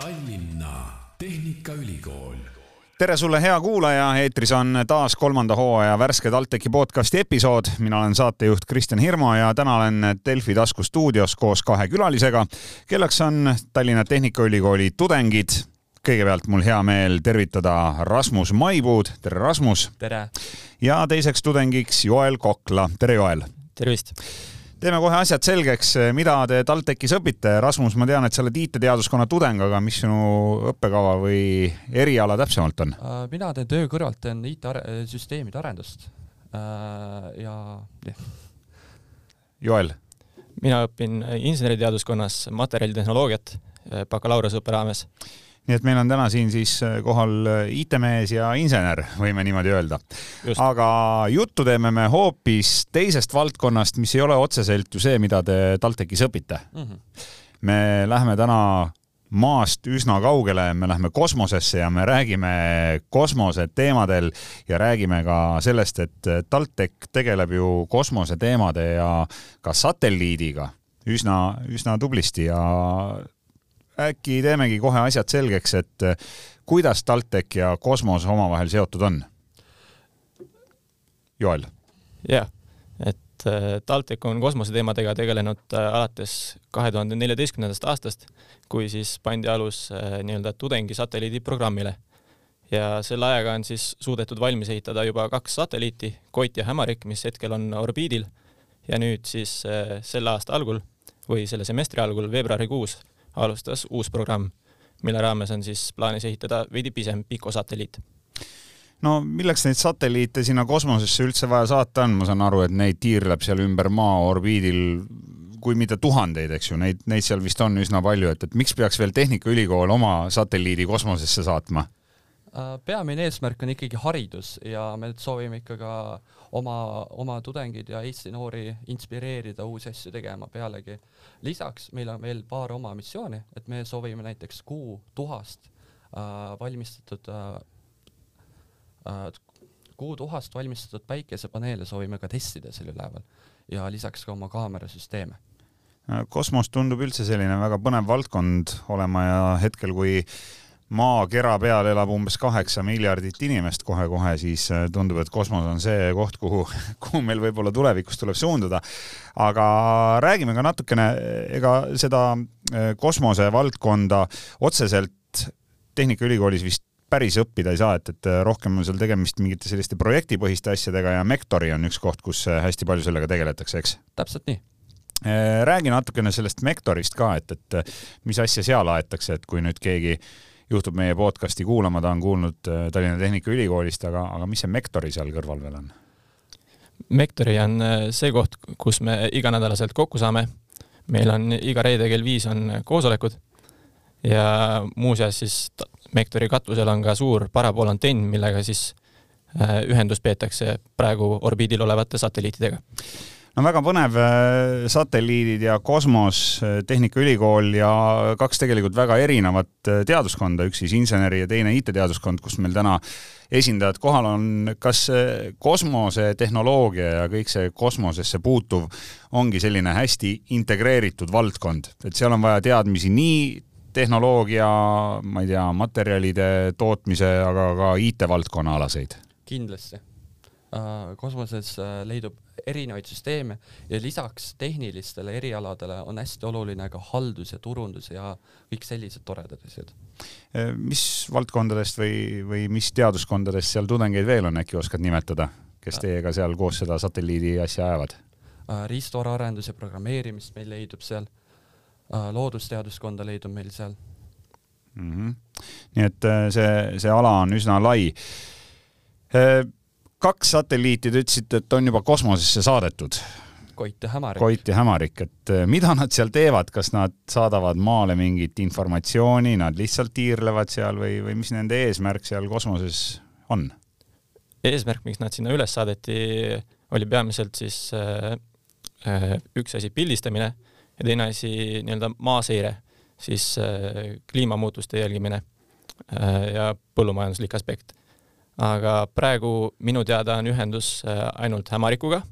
Tallinna Tehnikaülikool tere sulle, hea kuulaja, eetris on taas kolmanda hooaja värske TalTechi podcasti episood. mina olen saatejuht Kristjan Hirmu ja täna olen Delfi taskustuudios koos kahe külalisega, kelleks on Tallinna Tehnikaülikooli tudengid. kõigepealt mul hea meel tervitada Rasmus Maipuud, tere Rasmus. tere! ja teiseks tudengiks Joel Kokla, tere Joel! tervist! Teeme kohe asjad selgeks, mida te TalTechis õpite. Rasmus, ma tean, et sa oled IT-teaduskonna tudeng, aga mis sinu õppekava või eriala täpsemalt on? Äh, mina teen töö kõrvalt, teen IT-süsteemide arendust äh, ja jah. Joel? mina õpin inseneriteaduskonnas materjalitehnoloogiat äh, bakalaureuseõppe raames nii et meil on täna siin siis äh, kohal äh, IT-mees ja insener, võime niimoodi öelda. aga juttu teeme me hoopis teisest valdkonnast, mis ei ole otseselt ju see, mida te TalTechis õpite mm. -hmm. me läheme täna maast üsna kaugele, me läheme kosmosesse ja me räägime kosmoseteemadel ja räägime ka sellest, et TalTech tegeleb ju kosmoseteemade ja ka satelliidiga üsna, üsna tublisti ja äkki teemegi kohe asjad selgeks, et eh, kuidas TalTech ja kosmos omavahel seotud on? Joel. jah, et eh, TalTech on kosmoseteemadega tegelenud eh, alates kahe tuhande neljateistkümnendast aastast, kui siis pandi alus nii-öelda tudengisatelliidi programmile. ja selle ajaga on siis suudetud valmis ehitada juba kaks satelliiti, Koit ja Hämarik, mis hetkel on orbiidil ja nüüd siis selle aasta algul või selle semestri algul, veebruarikuus alustas uus programm, mille raames on siis plaanis ehitada veidi pisem pikosatelliit no milleks neid satelliite sinna kosmosesse üldse vaja saata on, ma saan aru, et neid tiirleb seal ümber maa orbiidil kui mitte tuhandeid, eks ju, neid, neid seal vist on üsna palju, et, et miks peaks veel Tehnikaülikool oma satelliidi kosmosesse saatma? Äh, peamine eesmärk on ikkagi haridus ja me soovime ikka ka oma, oma tudengeid ja Eesti noori inspireerida uusi asju tegema pealegi. lisaks meil on veel paar oma missiooni, et me soovime näiteks kuu tuhast äh, valmistatud äh, äh, kuu tuhast valmistatud päikesepaneele soovime ka testida seal üleval ja lisaks ka oma kaamerasüsteeme kosmos tundub üldse selline väga põnev valdkond olema ja hetkel, kui maakera peal elab umbes kaheksa miljardit inimest kohe-kohe, siis äh, tundub, et kosmos on see koht, kuhu, kuhu meil võib-olla tulevikus tuleb suunduda. aga räägime ka natukene, ega seda äh, kosmosevaldkonda otseselt Tehnikaülikoolis vist päris õppida ei saa, et, et äh, rohkem on seal tegemist mingite selliste projektipõhiste asjadega ja Mektori on üks koht, kus hästi palju sellega tegeletakse, eks? täpselt nii räägi natukene sellest Mektorist ka, et, et mis asja seal aetakse, et kui nüüd keegi äh, juhtub meie podcasti kuulama, ta on kuulnud äh, Tallinna Tehnikaülikoolist, aga, aga mis see Mektori seal kõrval veel on? Mektori on äh, see koht, kus me iganädalaselt kokku saame. meil on iga reede kell viis on koosolekud ja muuseas siis Mektori katusel on ka suur parabolantenn, millega siis äh, ühendust peetakse praegu orbiidil olevate satelliitidega no väga põnev, äh, satelliidid ja kosmos, äh, Tehnikaülikool ja kaks tegelikult väga erinevat äh, teaduskonda, üks siis inseneri ja teine IT-teaduskond, kus meil täna esindajad kohal on. kas kosmosetehnoloogia ja kõik see kosmosesse puutuv ongi selline hästi integreeritud valdkond, et seal on vaja teadmisi nii tehnoloogia, ma ei tea, materjalide tootmise, aga ka IT-valdkonna alaseid? kindlasti. Kosmoses leidub erinevaid süsteeme ja lisaks tehnilistele erialadele on hästi oluline ka haldus ja turundus ja kõik sellised toredad asjad. Äh, mis valdkondadest või, või mis teaduskondadest seal tudengeid veel on, äkki oskad nimetada, kes äh. teiega seal koos seda satelliidi asja ajavad? Äh, riistvaraarendus ja programmeerimist meil leidub seal, loodusteaduskonda leidub meil seal mm. -hmm. nii et see, see ala on üsna lai kaks satelliiti, te ütlesite, et on juba kosmosesse saadetud. Koit ja Hämarik. Koit ja Hämarik, et eh, mida nad seal teevad, kas nad saadavad maale mingit informatsiooni, nad lihtsalt tiirlevad seal või, või mis nende eesmärk seal kosmoses on? eesmärk, miks nad sinna üles saadeti, oli peamiselt siis äh, üks asi pildistamine ja teine asi nii-öelda maaseire, siis äh, kliimamuutuste jälgimine äh, ja põllumajanduslik aspekt aga praegu minu teada on ühendus äh, ainult Hämarikuga,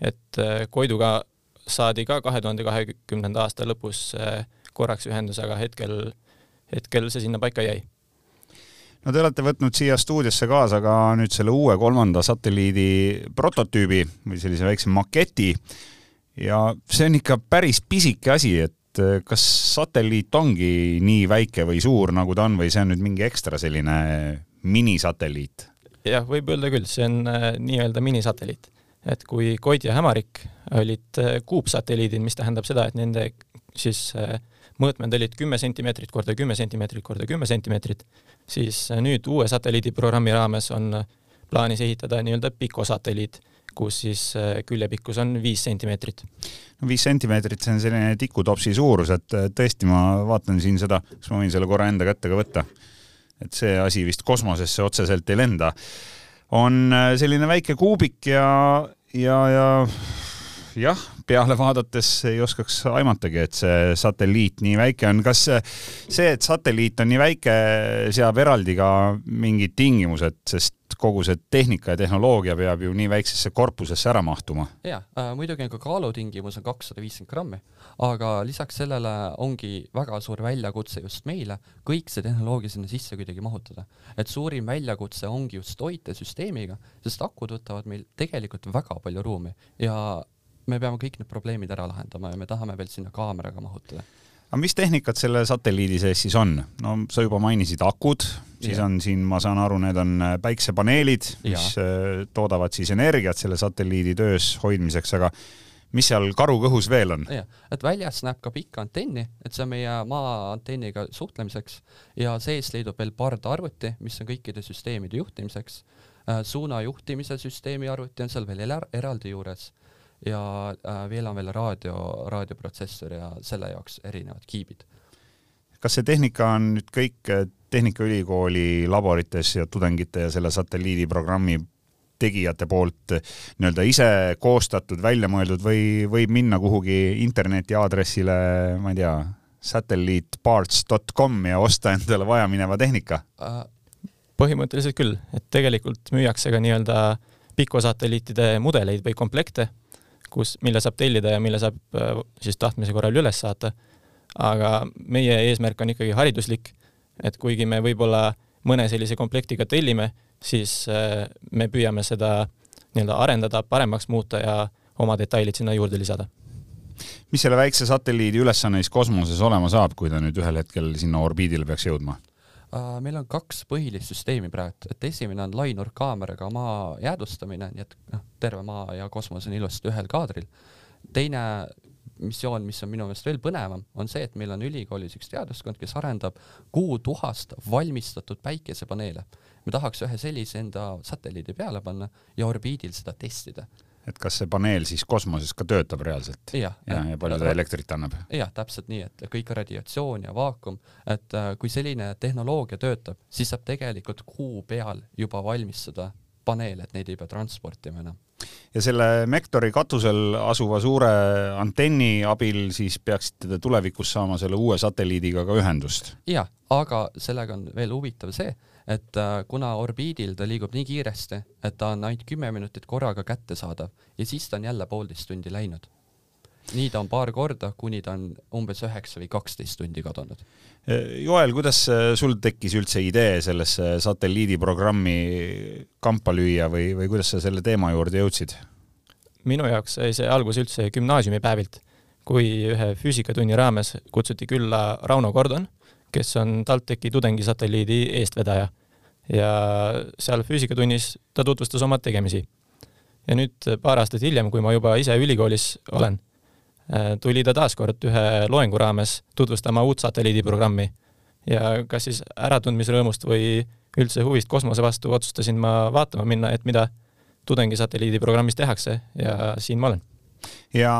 et äh, Koiduga saadi ka kahe tuhande kahekümnenda aasta lõpus äh, korraks ühendus, aga hetkel, hetkel see sinna paika jäi. No te olete võtnud siia stuudiosse kaasa ka nüüd selle uue kolmanda satelliidi prototüübi või sellise väikse maketi. Ja see on ikka päris pisike asi, et kas satelliit ongi nii väike või suur, nagu ta on, või see on nüüd mingi ekstra selline minisatelliit? jah, võib öelda küll, see on äh, nii-öelda minisatelliit. et kui Koid ja Hämarik olid äh, kuupsatelliidid, mis tähendab seda, et nende siis äh, mõõtmed olid kümme sentimeetrit korda kümme sentimeetrit korda kümme sentimeetrit, siis nüüd uue satelliidiprogrammi raames on plaanis ehitada nii-öelda pikosatelliit, kus siis küljepikkus on viis sentimeetrit. no viis sentimeetrit, see on selline tikutopsi suurus, et tõesti, ma vaatan siin seda, kas ma võin selle korra enda kätte ka võtta? Et see asi vist kosmosesse otseselt ei lenda. on selline väike kuubik ja, ja, ja jah, peale vaadates ei oskaks aimatagi, et see satelliit nii väike on. kas see, et satelliit on nii väike, seab eraldi ka mingid tingimused, sest kogu see tehnika ja tehnoloogia peab ju nii väiksesse korpusesse ära mahtuma? jaa äh,, muidugi on ka kaalutingimus on kakssada viiskümmend grammi, aga lisaks sellele ongi väga suur väljakutse just meile kõik see tehnoloogia sinna sisse kuidagi mahutada. et suurim väljakutse ongi just toitesüsteemiga, sest akud võtavad meil tegelikult väga palju ruumi ja me peame kõik need probleemid ära lahendama ja me tahame veel sinna kaameraga mahutada. Aga mis tehnikat selle satelliidi sees siis on? no sa juba mainisid akud, siis ja. on siin, ma saan aru, need on äh, päiksepaneelid, mis ja. Äh, toodavad siis energiat selle satelliidi töös hoidmiseks, aga mis seal karu kõhus veel on? jah, et väljas näeb ka pikka antenni, et see on meie maa antenniga suhtlemiseks ja sees leidub veel pardarvuti, mis on kõikide süsteemide juhtimiseks. Äh, suuna juhtimise süsteemi arvuti on seal veel eraldi juures ja äh, veel on veel raadio, raadioprotsessor ja selle jaoks erinevad kiibid. kas see tehnika on nüüd kõik äh, Tehnikaülikooli laborites ja tudengite ja selle satelliidiprogrammi tegijate poolt äh, nii-öelda ise koostatud, välja mõeldud või võib minna kuhugi interneti aadressile, ma ei tea, satelliteparts.com ja osta endale vajamineva tehnika? Põhimõtteliselt küll, et tegelikult müüakse ka nii-öelda pikosatelliitide mudeleid või komplekte kus, mille saab tellida ja mille saab äh, siis tahtmise korral üles saata. aga meie eesmärk on ikkagi hariduslik, et kuigi me võib-olla mõne sellise komplektiga tellime, siis äh, me püüame seda nii-öelda arendada, paremaks muuta ja oma detailid sinna juurde lisada. mis selle väikse satelliidi ülesanne siis kosmoses olema saab, kui ta nüüd ühel hetkel sinna orbiidile peaks jõudma? Uh, meil on kaks põhilist süsteemi praegu, et esimene on lainurkaameraga maa jäädvustamine, nii et noh, terve maa ja kosmos on ilusasti ühel kaadril. teine missioon, mis on minu meelest veel põnevam, on see, et meil on ülikoolis üks teaduskond, kes arendab kuutuhast valmistatud päikesepaneele. me tahaks ühe sellise enda satelliidi peale panna ja orbiidil seda testida et kas see paneel siis kosmoses ka töötab reaalselt? ja, ja, ja palju ta elektrit annab? jah, täpselt nii, et kõik radiatsioon ja vaakum, et äh, kui selline tehnoloogia töötab, siis saab tegelikult kuu peal juba valmistada paneele, et neid ei pea transportima enam. ja selle Mektori katusel asuva suure antenni abil siis peaksite te tulevikus saama selle uue satelliidiga ka ühendust? jah, aga sellega on veel huvitav see, et äh, kuna orbiidil ta liigub nii kiiresti, et ta on ainult kümme minutit korraga kättesaadav ja siis ta on jälle poolteist tundi läinud. nii ta on paar korda, kuni ta on umbes üheksa või kaksteist tundi kadunud. Joel, kuidas äh, sul tekkis üldse idee sellesse satelliidiprogrammi kampa lüüa või, või kuidas sa selle teema juurde jõudsid? minu jaoks sai see alguse üldse gümnaasiumipäevilt, kui ühe füüsikatunni raames kutsuti külla Rauno Kordon kes on TalTechi tudengisatelliidi eestvedaja. Ja seal füüsikatunnis ta tutvustas oma tegemisi. ja nüüd paar aastat hiljem, kui ma juba ise ülikoolis olen, äh, tuli ta taaskord ühe loengu raames tutvustama uut satelliidiprogrammi. Ja kas siis äratundmisrõõmust või üldse huvist kosmose vastu otsustasin ma vaatama minna, et mida tudengisatelliidiprogrammis tehakse ja siin ma olen ja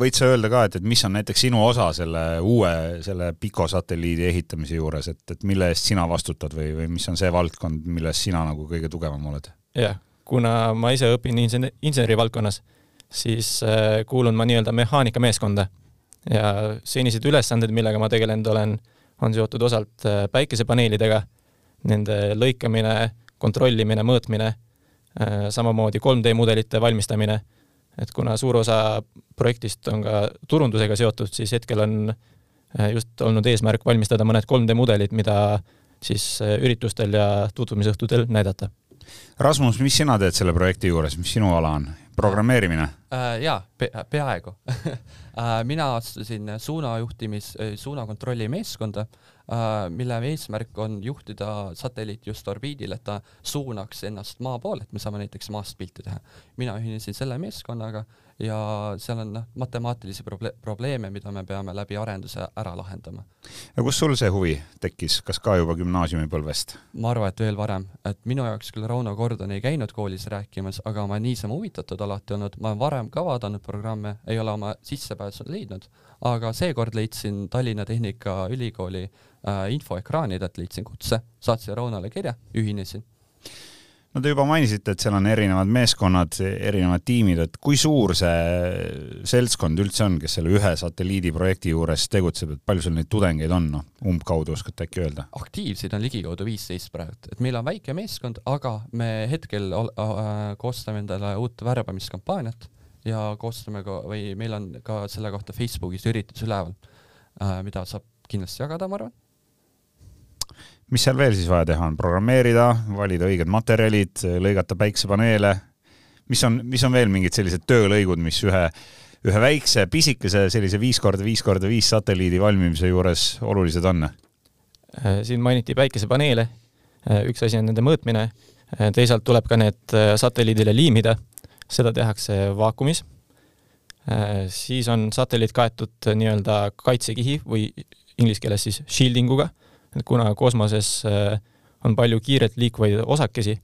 võid sa öelda ka, et, et mis on näiteks sinu osa selle uue, selle Pico satelliidi ehitamise juures, et, et mille eest sina vastutad või, või mis on see valdkond, milles sina nagu kõige tugevam oled? jah, kuna ma ise õpin insener-, insenerivaldkonnas, siis äh, kuulun ma nii-öelda mehaanikameeskonda ja senised ülesanded, millega ma tegelenud olen, on seotud osalt äh, päikesepaneelidega, nende lõikamine, kontrollimine, mõõtmine äh,, samamoodi 3D mudelite valmistamine et kuna suur osa projektist on ka turundusega seotud, siis hetkel on just olnud eesmärk valmistada mõned 3D mudelid, mida siis üritustel ja tutvumisõhtudel näidata. Rasmus, mis sina teed selle projekti juures, mis sinu ala on? programmeerimine äh,? jaa pe, peaaegu äh, mina astusin suunajuhtimis, suunakontrolli meeskonda äh,, mille eesmärk on juhtida satelliiti just orbiidil, et ta suunaks ennast maa poole, et me saame näiteks maast pilti teha. mina ühinesin selle meeskonnaga ja seal on noh, matemaatilisi proble probleeme, mida me peame läbi arenduse ära lahendama. ja kust sul see huvi tekkis, kas ka juba gümnaasiumipõlvest? ma arvan, et veel varem, et minu jaoks küll Rauno Gordon ei käinud koolis rääkimas, aga ma niisama huvitatud alati olnud, ma olen varem ka vaadanud programme, ei ole oma sissepääsu leidnud, aga seekord leidsin Tallinna Tehnikaülikooli äh, infoekraanidelt, leidsin kutse, saatsin Raunole kirja, ühinesin. No te juba mainisite, et seal on erinevad meeskonnad, erinevad tiimid, et kui suur see seltskond üldse on, kes selle ühe satelliidiprojekti juures tegutseb, et palju sul neid tudengeid on, noh, umbkaudu oskate äkki öelda? aktiivseid on ligikaudu viisteist praegu, et meil on väike meeskond, aga me hetkel äh, koostame endale uut värbamiskampaaniat ja koostame ka või meil on ka selle kohta Facebookis üritus üleval äh,, mida saab kindlasti jagada, ma arvan. Mis seal veel siis vaja teha on, programmeerida, valida õiged materjalid, lõigata päiksepaneele, mis on, mis on veel mingid sellised töölõigud, mis ühe, ühe väikse pisikese sellise viis korda viis korda viis satelliidi valmimise juures olulised on? Äh, siin mainiti päikesepaneele, äh, üks asi on nende mõõtmine, teisalt tuleb ka need satelliidile liimida, seda tehakse vaakumis, siis on satelliit kaetud nii-öelda kaitsekihi või inglise keeles siis shielding uga et kuna kosmoses äh, on palju kiirelt liikuvaid osakesi,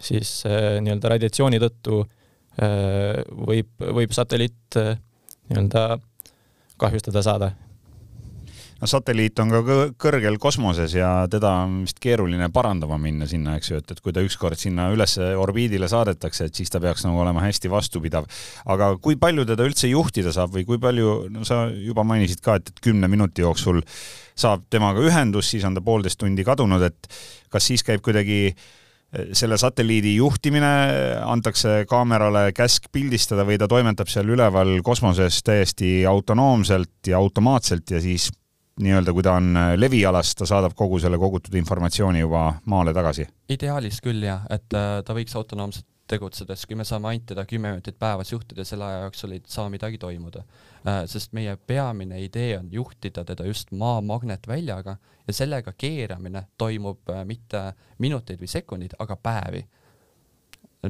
siis äh, nii-öelda radiatsiooni tõttu äh, võib, võib satelliit nii-öelda kahjustada saada satelliit on ka kõrgel kosmoses ja teda on vist keeruline parandama minna sinna, eks ju, et, et kui ta ükskord sinna üles orbiidile saadetakse, et siis ta peaks nagu olema hästi vastupidav. aga kui palju teda üldse juhtida saab või kui palju, no sa juba mainisid ka, et, et kümne minuti jooksul saab temaga ühendus, siis on ta poolteist tundi kadunud, et kas siis käib kuidagi eh, selle satelliidi juhtimine, antakse kaamerale käsk pildistada või ta toimetab seal üleval kosmoses täiesti autonoomselt ja automaatselt ja siis nii-öelda, kui ta on äh, levialas, ta saadab kogu selle kogutud informatsiooni juba maale tagasi? ideaalis küll jah, et äh, ta võiks autonoomselt tegutsedes, kui me saame ainult teda kümme minutit päevas juhtida, selle aja jooksul ei saa midagi toimuda. Äh, sest meie peamine idee on juhtida teda just maa magnetväljaga ja sellega keeramine toimub mitte minuteid või sekundid, aga päevi.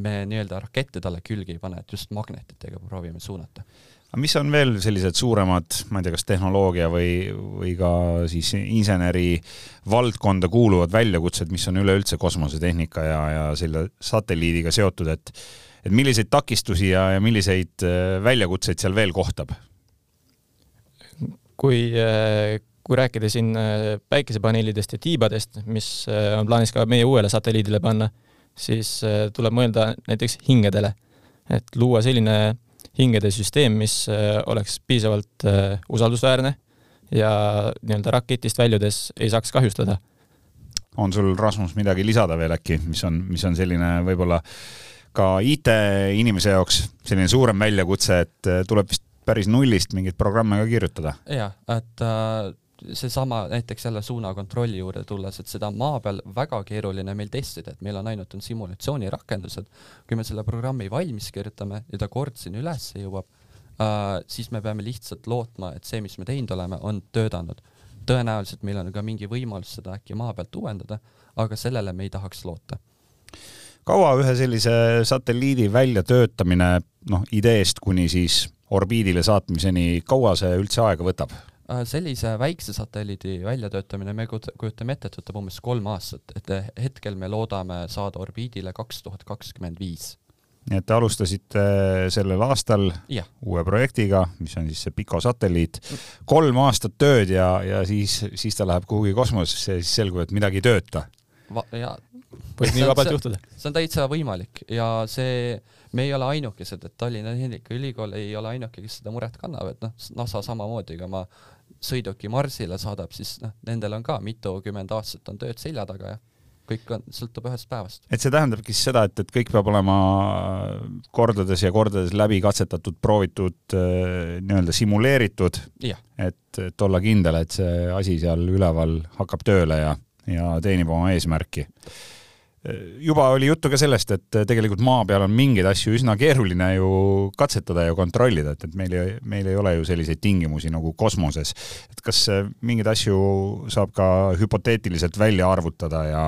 me nii-öelda rakette talle külge ei pane, et just magnetitega proovime suunata aga mis on veel sellised suuremad, ma ei tea, kas tehnoloogia või, või ka siis inseneri valdkonda kuuluvad väljakutsed, mis on üleüldse kosmosetehnika ja, ja selle satelliidiga seotud, et et milliseid takistusi ja, ja milliseid äh, väljakutseid seal veel kohtab? kui, äh, kui rääkida siin äh, päikesepaneelidest ja tiibadest, mis on plaanis ka meie uuele satelliidile panna, siis tuleb mõelda näiteks hingedele, et luua selline hingede süsteem, mis äh, oleks piisavalt äh, usaldusväärne ja nii-öelda raketist väljudes ei saaks kahjustada. on sul, Rasmus, midagi lisada veel äkki, mis on, mis on selline võib-olla ka IT-inimese jaoks selline suurem väljakutse, et äh, tuleb vist päris nullist mingeid programme ka kirjutada? jah, et äh, seesama näiteks jälle suunakontrolli juurde tulles, et seda maa peal väga keeruline meil testida, et meil on ainult on simulatsioonirakendused. kui me selle programmi valmis kirjutame ja ta kord sinna üles jõuab äh,, siis me peame lihtsalt lootma, et see, mis me teinud oleme, on töötanud. tõenäoliselt meil on ka mingi võimalus seda äkki maa pealt uuendada, aga sellele me ei tahaks loota kaua ühe sellise satelliidi väljatöötamine, noh, ideest kuni siis orbiidile saatmiseni, kaua see üldse aega võtab? Äh, sellise väikse satelliidi väljatöötamine, me kujutame ette, et võtab umbes kolm aastat, et hetkel me loodame saada orbiidile kaks tuhat kakskümmend viis. nii et te alustasite sellel aastal ja. uue projektiga, mis on siis see Pico satelliit, kolm aastat tööd ja, ja siis, siis ta läheb kuhugi kosmosesse ja siis selgub, et midagi ei tööta. ja võib nii vabalt juhtuda. see on täitsa võimalik ja see, me ei ole ainukesed, et Tallinna Tehnikaülikool ei ole ainuke, kes seda muret kannab, et noh, NASA samamoodi, aga ma sõiduki Marsile saadab, siis noh, nendel on ka mitukümmend aastat on tööd selja taga ja kõik on, sõltub ühest päevast. et see tähendabki siis seda, et, et kõik peab olema kordades ja kordades läbi katsetatud, proovitud, äh, nii-öelda simuleeritud, et, et olla kindel, et see asi seal üleval hakkab tööle ja, ja teenib oma eesmärki juba oli juttu ka sellest, et tegelikult maa peal on mingeid asju üsna keeruline ju katsetada ja kontrollida, et, et meil ei, meil ei ole ju selliseid tingimusi nagu kosmoses. et kas mingeid asju saab ka hüpoteetiliselt välja arvutada ja,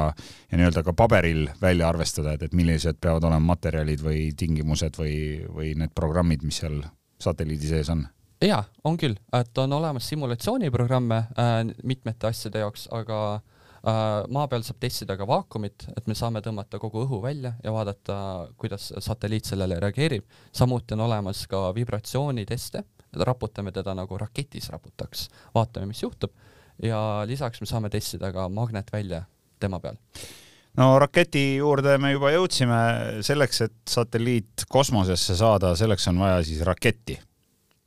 ja nii-öelda ka paberil välja arvestada, et, et millised peavad olema materjalid või tingimused või, või need programmid, mis seal satelliidi sees on? jaa, on küll, et on olemas simulatsiooniprogramme äh, mitmete asjade jaoks, aga äh, Äh, maa peal saab testida ka vaakumit, et me saame tõmmata kogu õhu välja ja vaadata, kuidas satelliit sellele reageerib. samuti on olemas ka vibratsiooniteste, raputame teda nagu raketis raputaks, vaatame, mis juhtub ja lisaks me saame testida ka magnetvälja tema peal no raketi juurde me juba jõudsime, selleks, et satelliit kosmosesse saada, selleks on vaja siis raketti.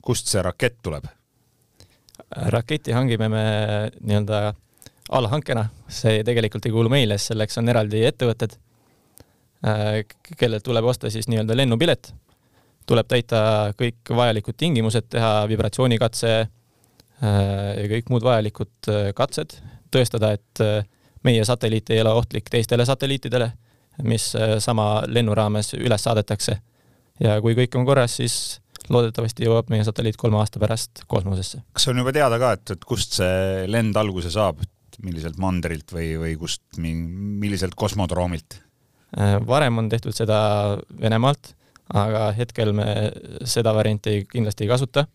kust see rakett tuleb? raketi hangime me nii-öelda allhankena, see tegelikult ei kuulu meile, selleks on eraldi ettevõtted, äh, kellelt tuleb osta siis nii-öelda lennupilet, tuleb täita kõik vajalikud tingimused, teha vibratsioonikatse äh, ja kõik muud vajalikud äh, katsed, tõestada, et meie satelliit ei ole ohtlik teistele satelliitidele, mis sama lennu raames üles saadetakse. ja kui kõik on korras, siis loodetavasti jõuab meie satelliit kolme aasta pärast kosmosesse. kas on juba teada ka, et, et kust see lend alguse saab, milliselt mandrilt või, või kust, milliselt kosmodroomilt? Äh, varem on tehtud seda Venemaalt, aga hetkel me seda varianti kindlasti ei kasuta.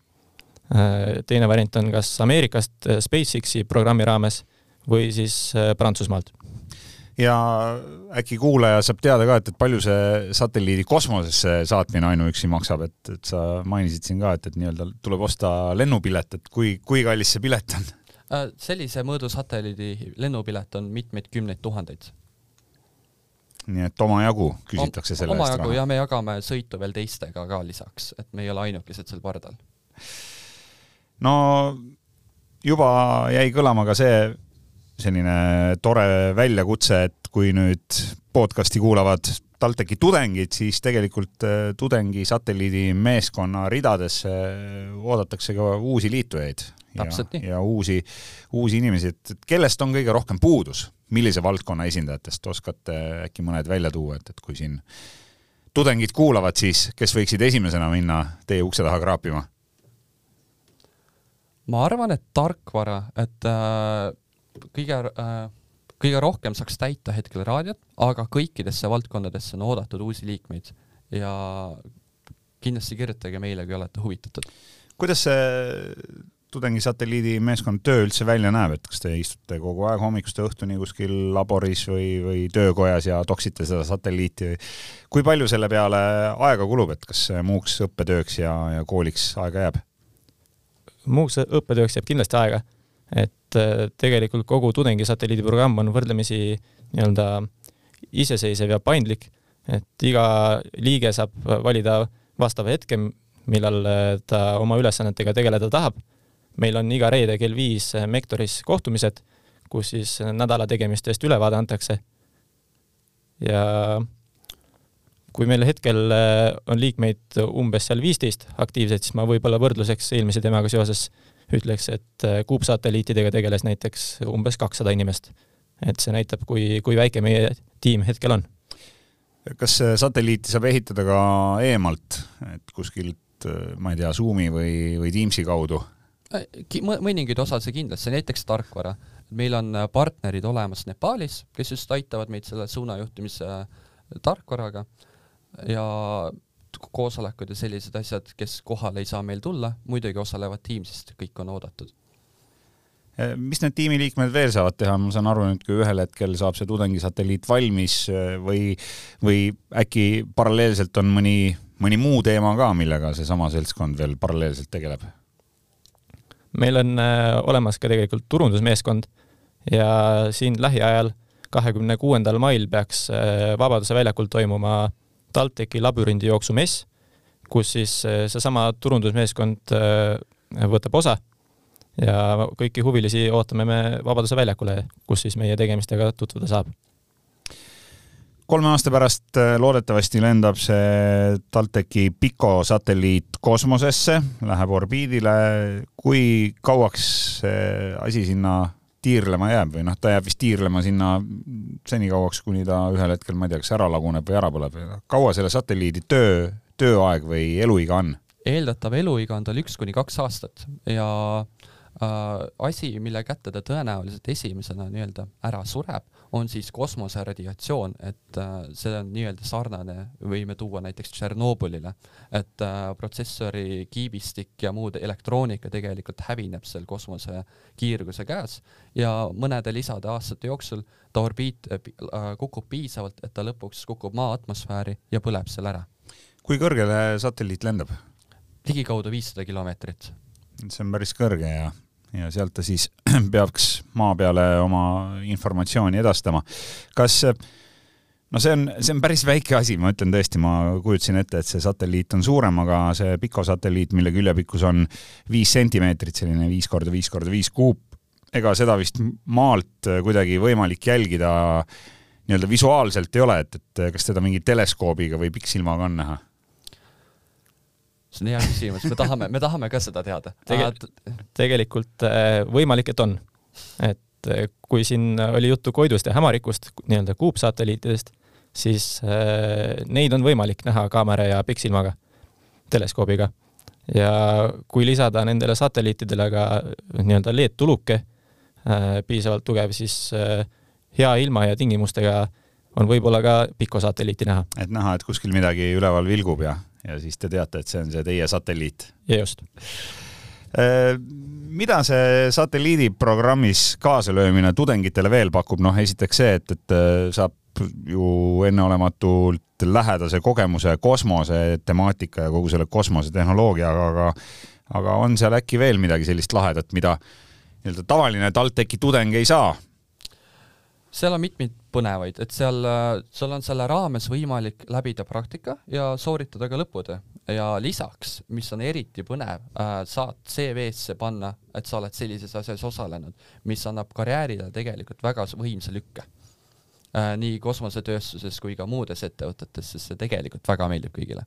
Äh, teine variant on kas Ameerikast äh, SpaceXi programmi raames või siis Prantsusmaalt ja äkki kuulaja saab teada ka, et, et palju see satelliidi kosmosesse saatmine ainuüksi maksab, et, et sa mainisid siin ka, et, et nii-öelda tuleb osta lennupilet, et kui, kui kallis see pilet on? Äh, sellise mõõdu satelliidi lennupilet on mitmeid kümneid tuhandeid. nii et omajagu küsitakse selle oma eest raha? ja me jagame sõitu veel teistega ka lisaks, et me ei ole ainukesed seal pardal. no juba jäi kõlama ka see selline tore väljakutse, et kui nüüd podcasti kuulavad TalTechi tudengid, siis tegelikult äh, tudengi satelliidi meeskonna ridadesse oodatakse ka uusi liitujaid nii. ja uusi, uusi inimesi, et kellest on kõige rohkem puudus, millise valdkonna esindajatest oskate äkki mõned välja tuua, et, et kui siin tudengid kuulavad, siis kes võiksid esimesena minna teie ukse taha kraapima? ma arvan, et tarkvara, et äh, kõige äh, kõige rohkem saaks täita hetkel raadiot, aga kõikidesse valdkondadesse on oodatud uusi liikmeid ja kindlasti kirjutage meile, kui olete huvitatud. kuidas see tudengisatelliidi meeskond töö üldse välja näeb, et kas te istute kogu aeg hommikust õhtuni kuskil laboris või, või töökojas ja toksite seda satelliiti või kui palju selle peale aega kulub, et kas muuks õppetööks ja, ja kooliks aega jääb? muuks õppetööks jääb kindlasti aega, et äh, tegelikult kogu tudengisatelliidi programm on võrdlemisi nii-öelda iseseisev ja paindlik, et iga liige saab valida vastava hetke, millal äh, ta oma ülesannetega tegeleda tahab meil on iga reede kell viis eh, Mektoris kohtumised, kus siis nädala tegemistest ülevaade antakse. ja kui meil hetkel on liikmeid umbes seal viisteist aktiivseid, siis ma võib-olla võrdluseks eelmise teemaga seoses ütleks, et eh, kuupsatelliitidega tegeles näiteks umbes kakssada inimest. et see näitab, kui, kui väike meie tiim hetkel on. kas satelliiti saab ehitada ka eemalt, et kuskilt, ma ei tea, Zoomi või, või Teamsi kaudu? mõningaid osasid kindlasti, näiteks tarkvara. meil on äh, partnerid olemas Nepaalis, kes just aitavad meid selle suunajuhtimise äh, tarkvaraga ja koosolekud ja sellised asjad, kes kohale ei saa meil tulla, muidugi osalevad Teamsist, kõik on oodatud äh, mis need tiimiliikmed veel saavad teha, ma saan aru nüüd, kui ühel hetkel saab see tudengisatelliit valmis või, või äkki paralleelselt on mõni, mõni muu teema ka, millega seesama seltskond veel paralleelselt tegeleb? meil on äh, olemas ka tegelikult turundusmeeskond ja siin lähiajal, kahekümne kuuendal mail peaks äh, Vabaduse väljakul toimuma TalTechi labürindijooksu mess, kus siis äh, seesama turundusmeeskond võtab osa ja kõiki huvilisi ootame me Vabaduse väljakule, kus siis meie tegemistega tutvuda saab kolme aasta pärast äh, loodetavasti lendab see TalTechi Pico satelliit kosmosesse, läheb orbiidile. kui kauaks see asi sinna tiirlema jääb või noh, ta jääb vist tiirlema sinna senikauaks, kuni ta ühel hetkel, ma ei tea, kas ära laguneb või ära põleb. kaua selle satelliidi töö, tööaeg või eluiga on? eeldatav eluiga on tal üks kuni kaks aastat ja äh, asi, mille kätte ta tõenäoliselt esimesena nii-öelda ära sureb, on siis kosmoseradiatsioon, et äh, see on nii-öelda sarnane, võime tuua näiteks Tšernobõlile, et äh, protsessori kiibistik ja muud elektroonika tegelikult hävineb seal kosmose kiirguse käes ja mõnede lisade aastate jooksul ta orbiit äh, kukub piisavalt, et ta lõpuks kukub maa atmosfääri ja põleb seal ära. kui kõrgele satelliit lendab? ligikaudu viissada kilomeetrit. See on päris kõrge ja, ja sealt ta siis peaks maa peale oma informatsiooni edastama. kas no see on, see on päris väike asi, ma ütlen tõesti, ma kujutasin ette, et see satelliit on suurem, aga see Pico satelliit, mille küljepikkus on viis sentimeetrit, selline viis korda viis korda viis kuup, ega seda vist maalt kuidagi võimalik jälgida nii-öelda visuaalselt ei ole, et, et kas teda mingi teleskoobiga või pikksilmaga on näha see on hea küsimus, me tahame, me tahame ka seda teada Tege. tegelikult äh, võimalik, et on. et äh, kui siin oli juttu Koidust ja Hämarikust, nii-öelda kuupsatelliitidest, siis äh, neid on võimalik näha kaamera ja pikksilmaga, teleskoobiga. ja kui lisada nendele satelliitidele ka nii-öelda LED-tuluke, piisavalt tugev, siis hea ilma ja tingimustega on võib-olla ka Pico satelliiti näha. et näha, et kuskil midagi üleval vilgub ja ja siis te teate, et see on see teie satelliit. just. Äh, mida see satelliidiprogrammis kaasalöömine tudengitele veel pakub, noh esiteks see, et, et äh, saab ju enneolematult lähedase kogemuse kosmose temaatika ja kogu selle kosmosetehnoloogiaga, aga aga on seal äkki veel midagi sellist lahedat, mida nii-öelda tavaline TalTechi tudeng ei saa? Seal on mitmeid põnevaid, et seal, sul on selle raames võimalik läbida praktika ja sooritada ka lõputöö ja lisaks, mis on eriti põnev äh,, saad CV-sse panna, et sa oled sellises asjas osalenud, mis annab karjäärile tegelikult väga võimsa lükke äh,. nii kosmosetööstuses kui ka muudes ettevõtetes, sest see tegelikult väga meeldib kõigile.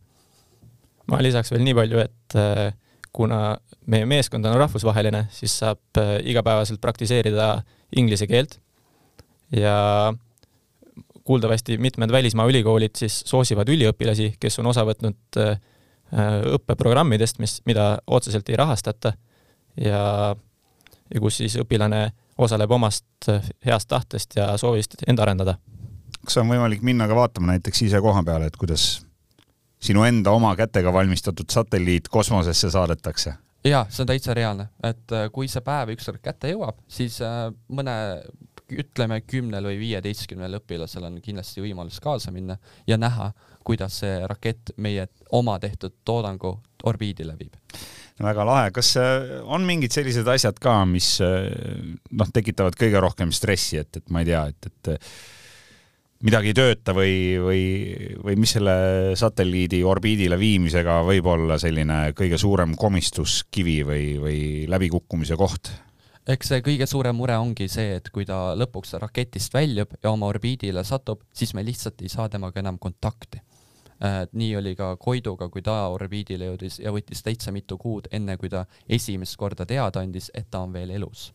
ma lisaks veel nii palju, et äh, kuna meie meeskond on rahvusvaheline, siis saab äh, igapäevaselt praktiseerida inglise keelt ja kuuldavasti mitmed välismaa ülikoolid siis soosivad üliõpilasi, kes on osa võtnud äh, õppeprogrammidest, mis, mida otseselt ei rahastata ja, ja kus siis õpilane osaleb omast äh, heast tahtest ja soovist end arendada. kas on võimalik minna ka vaatama näiteks ise koha peale, et kuidas sinu enda oma kätega valmistatud satelliit kosmosesse saadetakse? jaa, see on täitsa reaalne, et äh, kui see päev ükskord kätte jõuab, siis mõne ütleme, kümnel või viieteistkümnel õpilasel on kindlasti võimalus kaasa minna ja näha, kuidas see rakett meie oma tehtud toodangu orbiidile viib väga lahe, kas äh, on mingid sellised asjad ka, mis äh, noh, tekitavad kõige rohkem stressi, et, et ma ei tea, et, et äh, midagi ei tööta või, või, või mis selle satelliidi orbiidile viimisega võib olla selline kõige suurem komistuskivi või, või läbikukkumise koht? Eks see kõige suurem mure ongi see, et kui ta lõpuks raketist väljub ja oma orbiidile satub, siis me lihtsalt ei saa temaga enam kontakti. et nii oli ka Koiduga, kui ta orbiidile jõudis ja võttis täitsa mitu kuud, enne kui ta esimest korda teada andis, et ta on veel elus.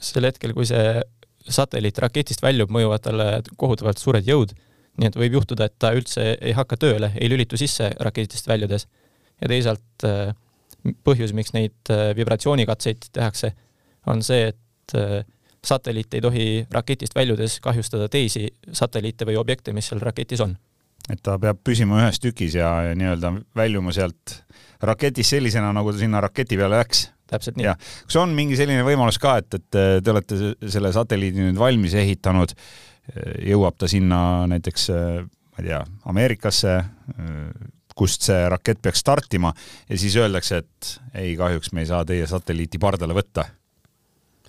sel hetkel, kui see satelliit raketist väljub, mõjuvad talle kohutavalt suured jõud, nii et võib juhtuda, et ta üldse ei hakka tööle, ei lülitu sisse raketist väljudes. ja teisalt äh, põhjus, miks neid äh, vibratsioonikatseid tehakse, on see, et äh, satelliit ei tohi raketist väljudes kahjustada teisi satelliite või objekte, mis seal raketis on. et ta peab püsima ühes tükis ja, ja nii-öelda väljuma sealt raketist sellisena, nagu ta sinna raketi peale läks. täpselt nii. kas on mingi selline võimalus ka, et, et te olete selle satelliidi nüüd valmis ehitanud, jõuab ta sinna näiteks ma ei tea, Ameerikasse, kust see rakett peaks startima ja siis öeldakse, et ei, kahjuks me ei saa teie satelliiti pardale võtta.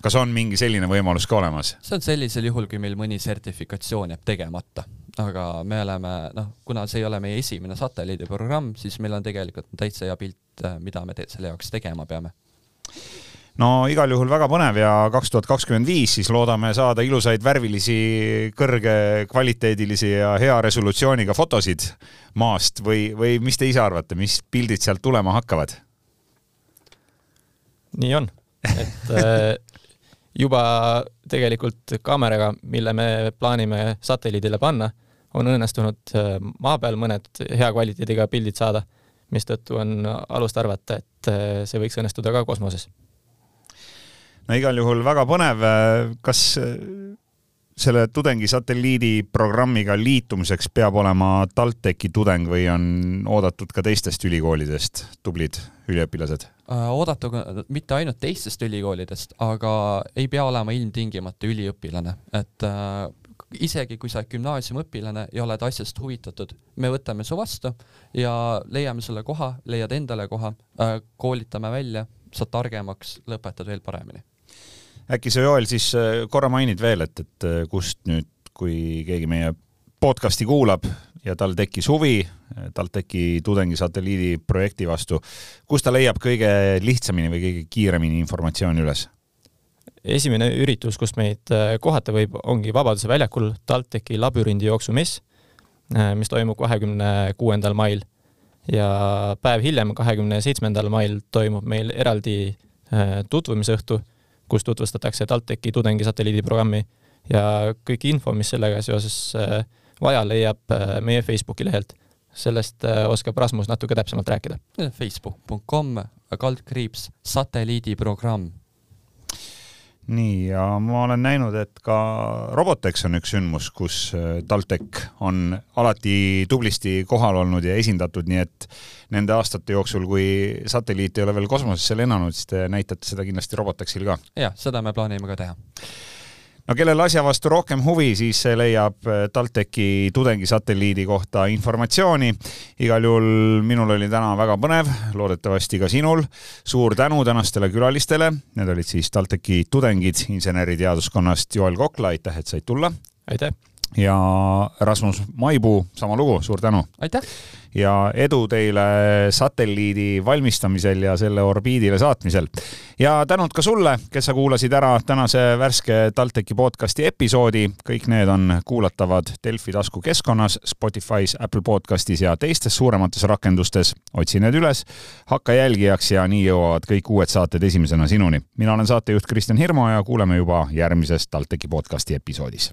kas on mingi selline võimalus ka olemas? see on sellisel juhul, kui meil mõni sertifikatsioon jääb tegemata, aga me oleme noh, kuna see ei ole meie esimene satelliidiprogramm, siis meil on tegelikult täitsa hea pilt, mida me selle jaoks tegema peame no igal juhul väga põnev ja kaks tuhat kakskümmend viis siis loodame saada ilusaid värvilisi, kõrgekvaliteedilisi ja hea resolutsiooniga fotosid maast. Või, või mis te ise arvate, mis pildid sealt tulema hakkavad? nii on, et äh, juba tegelikult kaameraga, mille me plaanime satelliidile panna, on õnnestunud äh, maa peal mõned hea kvaliteediga pildid saada, mistõttu on alust arvata, et äh, see võiks õnnestuda ka kosmoses no igal juhul väga põnev, kas selle tudengisatelliidi programmiga liitumiseks peab olema TalTechi tudeng või on oodatud ka teistest ülikoolidest tublid üliõpilased? Äh, oodatu mitte ainult teistest ülikoolidest, aga ei pea olema ilmtingimata üliõpilane, et äh, isegi kui sa oled gümnaasiumiõpilane ja oled asjast huvitatud, me võtame su vastu ja leiame sulle koha, leiad endale koha äh,, koolitame välja, saad targemaks, lõpetad veel paremini äkki sa, Joel, siis äh, korra mainid veel, et, et äh, kust nüüd, kui keegi meie podcasti kuulab ja tal tekkis huvi TalTechi tudengisatelliidi projekti vastu, kus ta leiab kõige lihtsamini või kõige kiiremini informatsiooni üles? esimene üritus, kus meid äh, kohata võib, ongi Vabaduse väljakul TalTechi labürindijooksu mess, mis toimub kahekümne kuuendal mail ja päev hiljem, kahekümne seitsmendal mail toimub meil eraldi tutvumisõhtu kus tutvustatakse TalTechi tudengisatelliidi programmi ja kõik info, mis sellega seoses äh, vaja, leiab äh, meie Facebooki lehelt. sellest äh, oskab Rasmus natuke täpsemalt rääkida. Facebook.com kaldkriips satelliidiprogramm nii, ja ma olen näinud, et ka Robotex on üks sündmus, kus TalTech on alati tublisti kohal olnud ja esindatud, nii et nende aastate jooksul, kui satelliit ei ole veel kosmosesse lennanud, siis te näitate seda kindlasti Robotexil ka. jah, seda me plaanime ka teha no kellel asja vastu rohkem huvi, siis leiab TalTechi tudengisatelliidi kohta informatsiooni. igal juhul minul oli täna väga põnev, loodetavasti ka sinul. suur tänu tänastele külalistele, need olid siis TalTechi tudengid inseneriteaduskonnast Joel Kokla, aitäh, et said tulla. aitäh! ja Rasmus Maipuu, sama lugu, suur tänu! aitäh! Ja edu teile satelliidi valmistamisel ja selle orbiidile saatmisel. ja tänud ka sulle, kes sa kuulasid ära tänase värske TalTechi podcasti episoodi. kõik need on kuulatavad Delfi taskukeskkonnas, Spotify's, Apple podcastis ja teistes suuremates rakendustes. otsi need üles, hakka jälgijaks ja nii jõuavad kõik uued saated esimesena sinuni. mina olen saatejuht Kristjan Hirmu ja kuuleme juba järgmises TalTechi podcasti episoodis